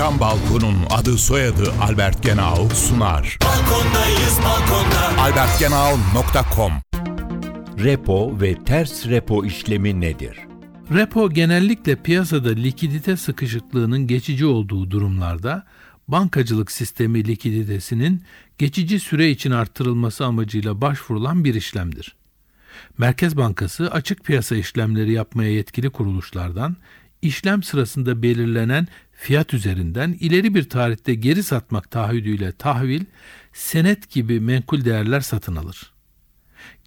Cam Balkon'un adı soyadı Albert Genau sunar. Balkondayız balkonda. albertgenau.com Repo ve ters repo işlemi nedir? Repo genellikle piyasada likidite sıkışıklığının geçici olduğu durumlarda bankacılık sistemi likiditesinin geçici süre için artırılması amacıyla başvurulan bir işlemdir. Merkez Bankası açık piyasa işlemleri yapmaya yetkili kuruluşlardan işlem sırasında belirlenen fiyat üzerinden ileri bir tarihte geri satmak taahhüdüyle tahvil, senet gibi menkul değerler satın alır.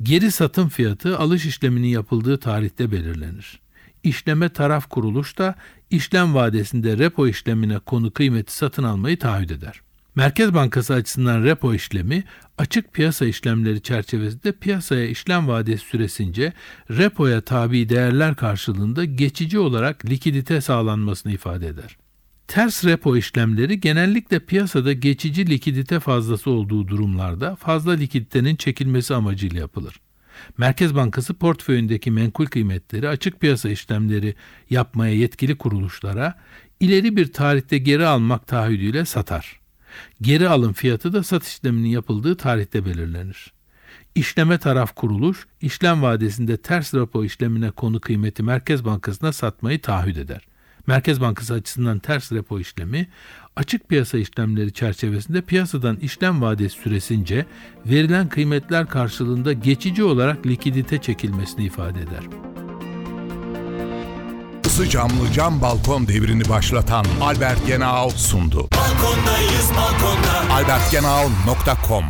Geri satım fiyatı alış işleminin yapıldığı tarihte belirlenir. İşleme taraf kuruluş da işlem vadesinde repo işlemine konu kıymeti satın almayı taahhüt eder. Merkez Bankası açısından repo işlemi açık piyasa işlemleri çerçevesinde piyasaya işlem vadesi süresince repoya tabi değerler karşılığında geçici olarak likidite sağlanmasını ifade eder. Ters repo işlemleri genellikle piyasada geçici likidite fazlası olduğu durumlarda fazla likiditenin çekilmesi amacıyla yapılır. Merkez Bankası portföyündeki menkul kıymetleri açık piyasa işlemleri yapmaya yetkili kuruluşlara ileri bir tarihte geri almak taahhüdüyle satar. Geri alım fiyatı da satış işleminin yapıldığı tarihte belirlenir. İşleme taraf kuruluş, işlem vadesinde ters repo işlemine konu kıymeti Merkez Bankası'na satmayı taahhüt eder. Merkez Bankası açısından ters repo işlemi, açık piyasa işlemleri çerçevesinde piyasadan işlem vadesi süresince verilen kıymetler karşılığında geçici olarak likidite çekilmesini ifade eder. Isı camlı cam balkon devrini başlatan Albert Genau sundu. Balkondayız balkonda. albertgenau.com